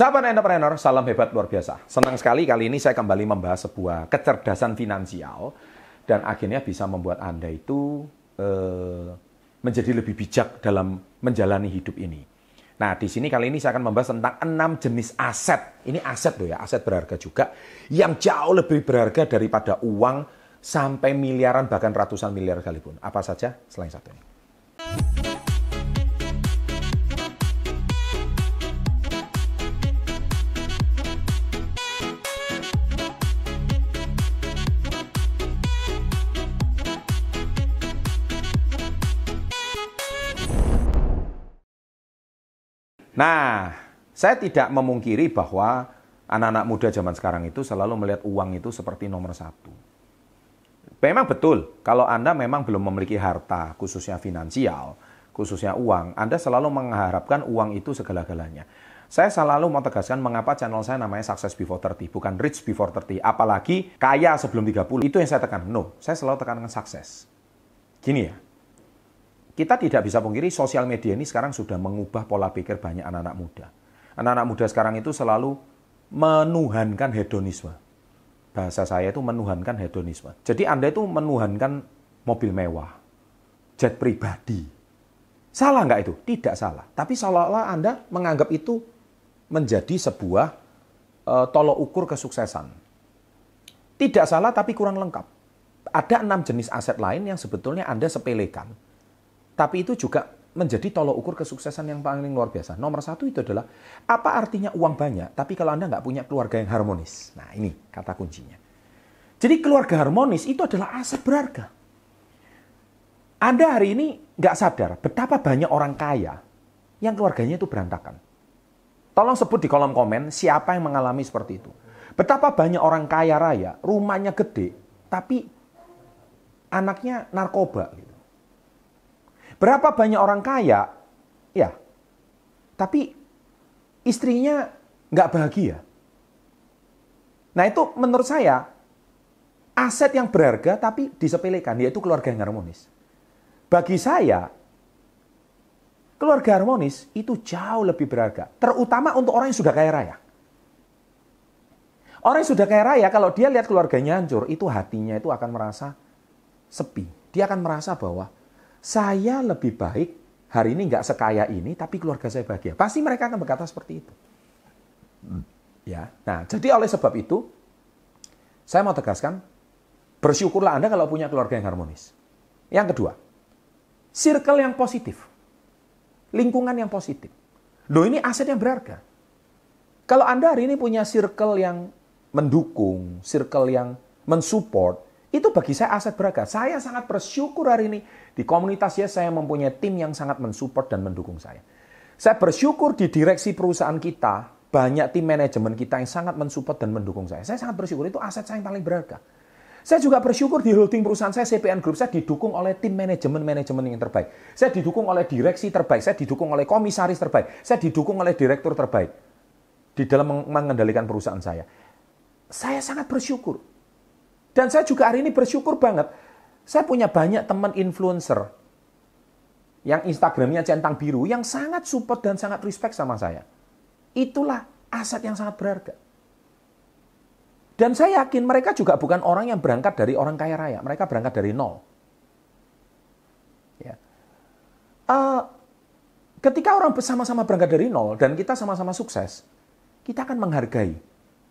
Sahabat entrepreneur, salam hebat luar biasa. Senang sekali kali ini saya kembali membahas sebuah kecerdasan finansial dan akhirnya bisa membuat Anda itu eh, menjadi lebih bijak dalam menjalani hidup ini. Nah, di sini kali ini saya akan membahas tentang enam jenis aset. Ini aset loh ya, aset berharga juga yang jauh lebih berharga daripada uang sampai miliaran bahkan ratusan miliar sekalipun. Apa saja selain satu ini? Nah, saya tidak memungkiri bahwa anak-anak muda zaman sekarang itu selalu melihat uang itu seperti nomor satu. Memang betul, kalau Anda memang belum memiliki harta, khususnya finansial, khususnya uang, Anda selalu mengharapkan uang itu segala-galanya. Saya selalu mau tegaskan mengapa channel saya namanya Success Before 30, bukan Rich Before 30. Apalagi kaya sebelum 30. Itu yang saya tekan. No, saya selalu tekankan sukses. Gini ya, kita tidak bisa pungkiri sosial media ini sekarang sudah mengubah pola pikir banyak anak-anak muda. Anak-anak muda sekarang itu selalu menuhankan hedonisme. Bahasa saya itu menuhankan hedonisme. Jadi Anda itu menuhankan mobil mewah, jet pribadi. Salah nggak itu? Tidak salah. Tapi seolah-olah Anda menganggap itu menjadi sebuah uh, tolok ukur kesuksesan. Tidak salah tapi kurang lengkap. Ada enam jenis aset lain yang sebetulnya Anda sepelekan tapi itu juga menjadi tolok ukur kesuksesan yang paling luar biasa. Nomor satu itu adalah, apa artinya uang banyak, tapi kalau Anda nggak punya keluarga yang harmonis. Nah ini kata kuncinya. Jadi keluarga harmonis itu adalah aset berharga. Anda hari ini nggak sadar betapa banyak orang kaya yang keluarganya itu berantakan. Tolong sebut di kolom komen siapa yang mengalami seperti itu. Betapa banyak orang kaya raya, rumahnya gede, tapi anaknya narkoba. Gitu. Berapa banyak orang kaya, ya, tapi istrinya nggak bahagia. Nah itu menurut saya aset yang berharga tapi disepelekan, yaitu keluarga yang harmonis. Bagi saya, keluarga harmonis itu jauh lebih berharga. Terutama untuk orang yang sudah kaya raya. Orang yang sudah kaya raya, kalau dia lihat keluarganya hancur, itu hatinya itu akan merasa sepi. Dia akan merasa bahwa saya lebih baik hari ini nggak sekaya ini, tapi keluarga saya bahagia. Pasti mereka akan berkata seperti itu. Hmm. Ya, nah jadi oleh sebab itu, saya mau tegaskan, bersyukurlah Anda kalau punya keluarga yang harmonis. Yang kedua, circle yang positif. Lingkungan yang positif. Loh ini aset yang berharga. Kalau Anda hari ini punya circle yang mendukung, circle yang mensupport, itu bagi saya aset berharga. Saya sangat bersyukur hari ini di komunitas ya saya mempunyai tim yang sangat mensupport dan mendukung saya. Saya bersyukur di direksi perusahaan kita, banyak tim manajemen kita yang sangat mensupport dan mendukung saya. Saya sangat bersyukur, itu aset saya yang paling berharga. Saya juga bersyukur di holding perusahaan saya, CPN Group, saya didukung oleh tim manajemen-manajemen yang terbaik. Saya didukung oleh direksi terbaik, saya didukung oleh komisaris terbaik, saya didukung oleh direktur terbaik di dalam mengendalikan perusahaan saya. Saya sangat bersyukur. Dan saya juga hari ini bersyukur banget saya punya banyak teman influencer yang Instagramnya centang biru yang sangat support dan sangat respect sama saya. Itulah aset yang sangat berharga. Dan saya yakin mereka juga bukan orang yang berangkat dari orang kaya raya. Mereka berangkat dari nol. Ya. Uh, ketika orang bersama-sama berangkat dari nol dan kita sama-sama sukses, kita akan menghargai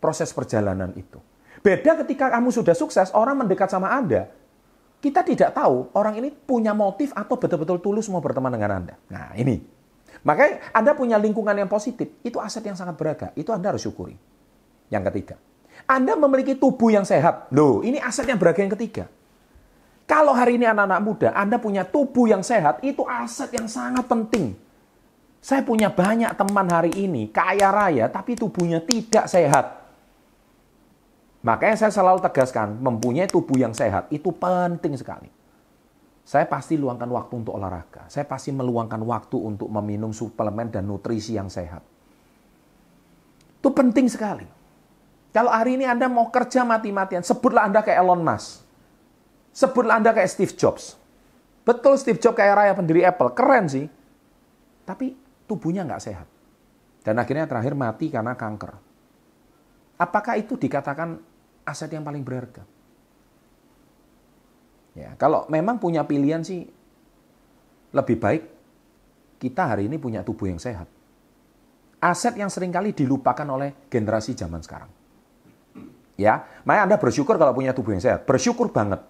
proses perjalanan itu. Beda ketika kamu sudah sukses, orang mendekat sama Anda, kita tidak tahu orang ini punya motif atau betul-betul tulus mau berteman dengan Anda. Nah, ini. Makanya Anda punya lingkungan yang positif, itu aset yang sangat berharga. Itu Anda harus syukuri. Yang ketiga, Anda memiliki tubuh yang sehat. Loh, ini aset yang berharga yang ketiga. Kalau hari ini anak-anak muda, Anda punya tubuh yang sehat, itu aset yang sangat penting. Saya punya banyak teman hari ini, kaya raya, tapi tubuhnya tidak sehat. Makanya saya selalu tegaskan, mempunyai tubuh yang sehat itu penting sekali. Saya pasti luangkan waktu untuk olahraga. Saya pasti meluangkan waktu untuk meminum suplemen dan nutrisi yang sehat. Itu penting sekali. Kalau hari ini Anda mau kerja mati-matian, sebutlah Anda kayak Elon Musk. Sebutlah Anda kayak Steve Jobs. Betul Steve Jobs kayak raya pendiri Apple, keren sih. Tapi tubuhnya nggak sehat. Dan akhirnya terakhir mati karena kanker. Apakah itu dikatakan aset yang paling berharga? Ya, kalau memang punya pilihan sih lebih baik kita hari ini punya tubuh yang sehat. Aset yang sering kali dilupakan oleh generasi zaman sekarang. Ya, makanya Anda bersyukur kalau punya tubuh yang sehat. Bersyukur banget.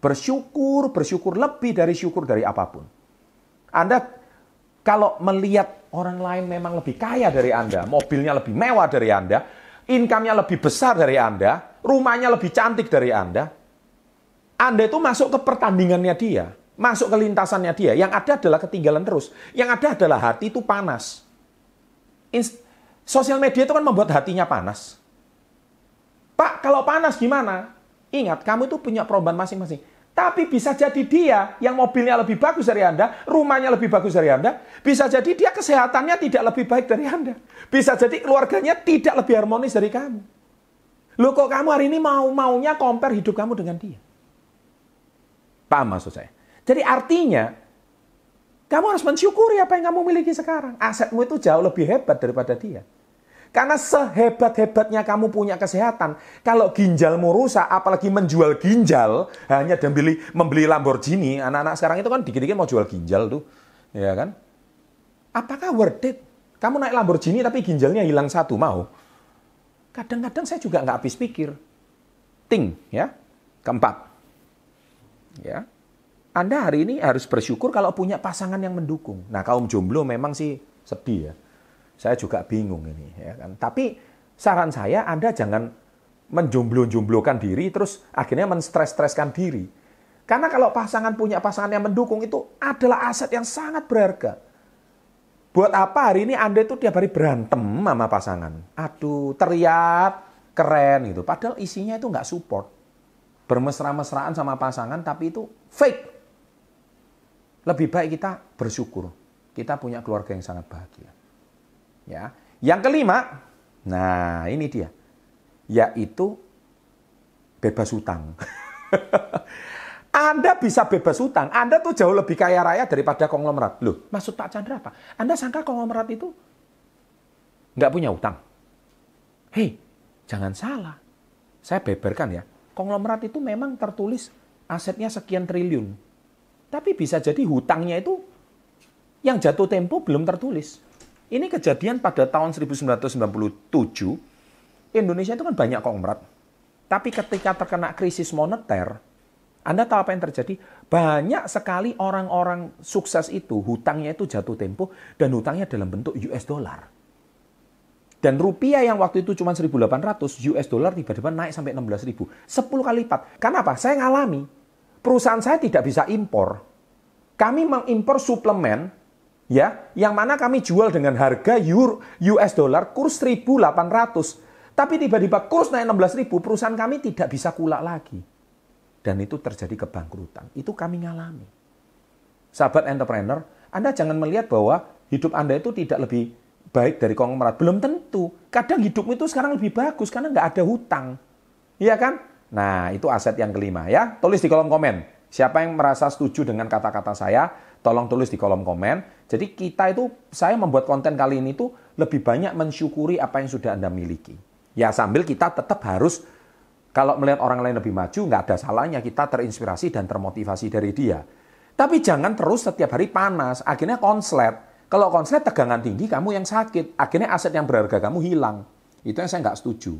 Bersyukur, bersyukur lebih dari syukur dari apa pun. Anda kalau melihat orang lain memang lebih kaya dari Anda, mobilnya lebih mewah dari Anda, income-nya lebih besar dari Anda, rumahnya lebih cantik dari Anda, Anda itu masuk ke pertandingannya dia, masuk ke lintasannya dia. Yang ada adalah ketinggalan terus. Yang ada adalah hati itu panas. Sosial media itu kan membuat hatinya panas. Pak, kalau panas gimana? Ingat, kamu itu punya perubahan masing-masing. Tapi bisa jadi dia yang mobilnya lebih bagus dari Anda, rumahnya lebih bagus dari Anda, bisa jadi dia kesehatannya tidak lebih baik dari Anda. Bisa jadi keluarganya tidak lebih harmonis dari kamu. Loh kok kamu hari ini mau-maunya compare hidup kamu dengan dia? Paham maksud saya? Jadi artinya, kamu harus mensyukuri apa yang kamu miliki sekarang. Asetmu itu jauh lebih hebat daripada dia. Karena sehebat-hebatnya kamu punya kesehatan, kalau ginjalmu rusak, apalagi menjual ginjal, hanya membeli, membeli Lamborghini, anak-anak sekarang itu kan dikit-dikit mau jual ginjal tuh. Ya kan? Apakah worth it? Kamu naik Lamborghini tapi ginjalnya hilang satu, mau? Kadang-kadang saya juga nggak habis pikir. Ting, ya. Keempat. Ya. Anda hari ini harus bersyukur kalau punya pasangan yang mendukung. Nah, kaum jomblo memang sih sedih ya saya juga bingung ini ya kan. Tapi saran saya Anda jangan menjomblo-jomblokan diri terus akhirnya menstres-streskan diri. Karena kalau pasangan punya pasangan yang mendukung itu adalah aset yang sangat berharga. Buat apa hari ini Anda itu tiap hari berantem sama pasangan? Aduh, teriak, keren gitu. Padahal isinya itu nggak support. Bermesra-mesraan sama pasangan tapi itu fake. Lebih baik kita bersyukur. Kita punya keluarga yang sangat bahagia. Ya. Yang kelima, nah ini dia, yaitu bebas hutang. Anda bisa bebas hutang. Anda tuh jauh lebih kaya raya daripada konglomerat. Loh, maksud Pak Chandra apa? Anda sangka konglomerat itu nggak punya hutang? Hei, jangan salah. Saya beberkan ya. Konglomerat itu memang tertulis asetnya sekian triliun. Tapi bisa jadi hutangnya itu yang jatuh tempo belum tertulis. Ini kejadian pada tahun 1997. Indonesia itu kan banyak konglomerat. Tapi ketika terkena krisis moneter, Anda tahu apa yang terjadi? Banyak sekali orang-orang sukses itu hutangnya itu jatuh tempo dan hutangnya dalam bentuk US dollar. Dan rupiah yang waktu itu cuma 1.800, US dollar tiba-tiba naik sampai 16.000. 10 kali lipat. Kenapa? Saya ngalami. Perusahaan saya tidak bisa impor. Kami mengimpor suplemen ya yang mana kami jual dengan harga US dollar kurs 1.800 tapi tiba-tiba kurs naik 16.000 perusahaan kami tidak bisa kulak lagi dan itu terjadi kebangkrutan. Itu kami ngalami. Sahabat entrepreneur Anda jangan melihat bahwa hidup Anda itu tidak lebih baik dari konglomerat. Belum tentu. Kadang hidupmu itu sekarang lebih bagus karena nggak ada hutang. Iya kan? Nah itu aset yang kelima ya. Tulis di kolom komen. Siapa yang merasa setuju dengan kata-kata saya Tolong tulis di kolom komen. Jadi kita itu, saya membuat konten kali ini tuh lebih banyak mensyukuri apa yang sudah Anda miliki. Ya sambil kita tetap harus, kalau melihat orang lain lebih maju, nggak ada salahnya kita terinspirasi dan termotivasi dari dia. Tapi jangan terus setiap hari panas, akhirnya konslet. Kalau konslet tegangan tinggi, kamu yang sakit. Akhirnya aset yang berharga kamu hilang. Itu yang saya nggak setuju.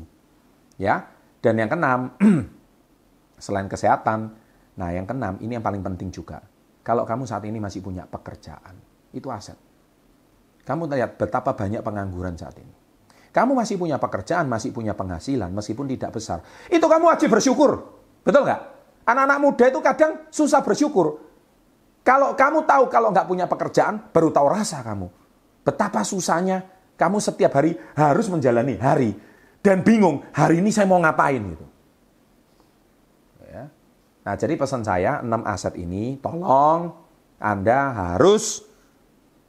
Ya, Dan yang keenam, selain kesehatan, nah yang keenam, ini yang paling penting juga kalau kamu saat ini masih punya pekerjaan, itu aset. Kamu lihat betapa banyak pengangguran saat ini. Kamu masih punya pekerjaan, masih punya penghasilan, meskipun tidak besar. Itu kamu wajib bersyukur. Betul nggak? Anak-anak muda itu kadang susah bersyukur. Kalau kamu tahu kalau nggak punya pekerjaan, baru tahu rasa kamu. Betapa susahnya kamu setiap hari harus menjalani hari. Dan bingung, hari ini saya mau ngapain gitu. Nah, jadi pesan saya, enam aset ini tolong Anda harus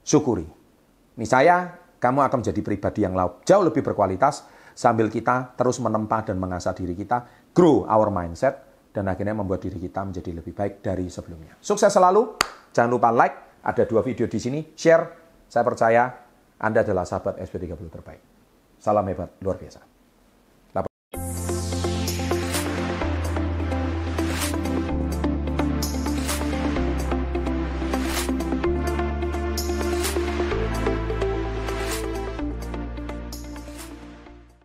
syukuri. Ini saya, kamu akan menjadi pribadi yang jauh lebih berkualitas sambil kita terus menempa dan mengasah diri kita, grow our mindset, dan akhirnya membuat diri kita menjadi lebih baik dari sebelumnya. Sukses selalu, jangan lupa like, ada dua video di sini, share, saya percaya Anda adalah sahabat SP30 terbaik. Salam hebat, luar biasa.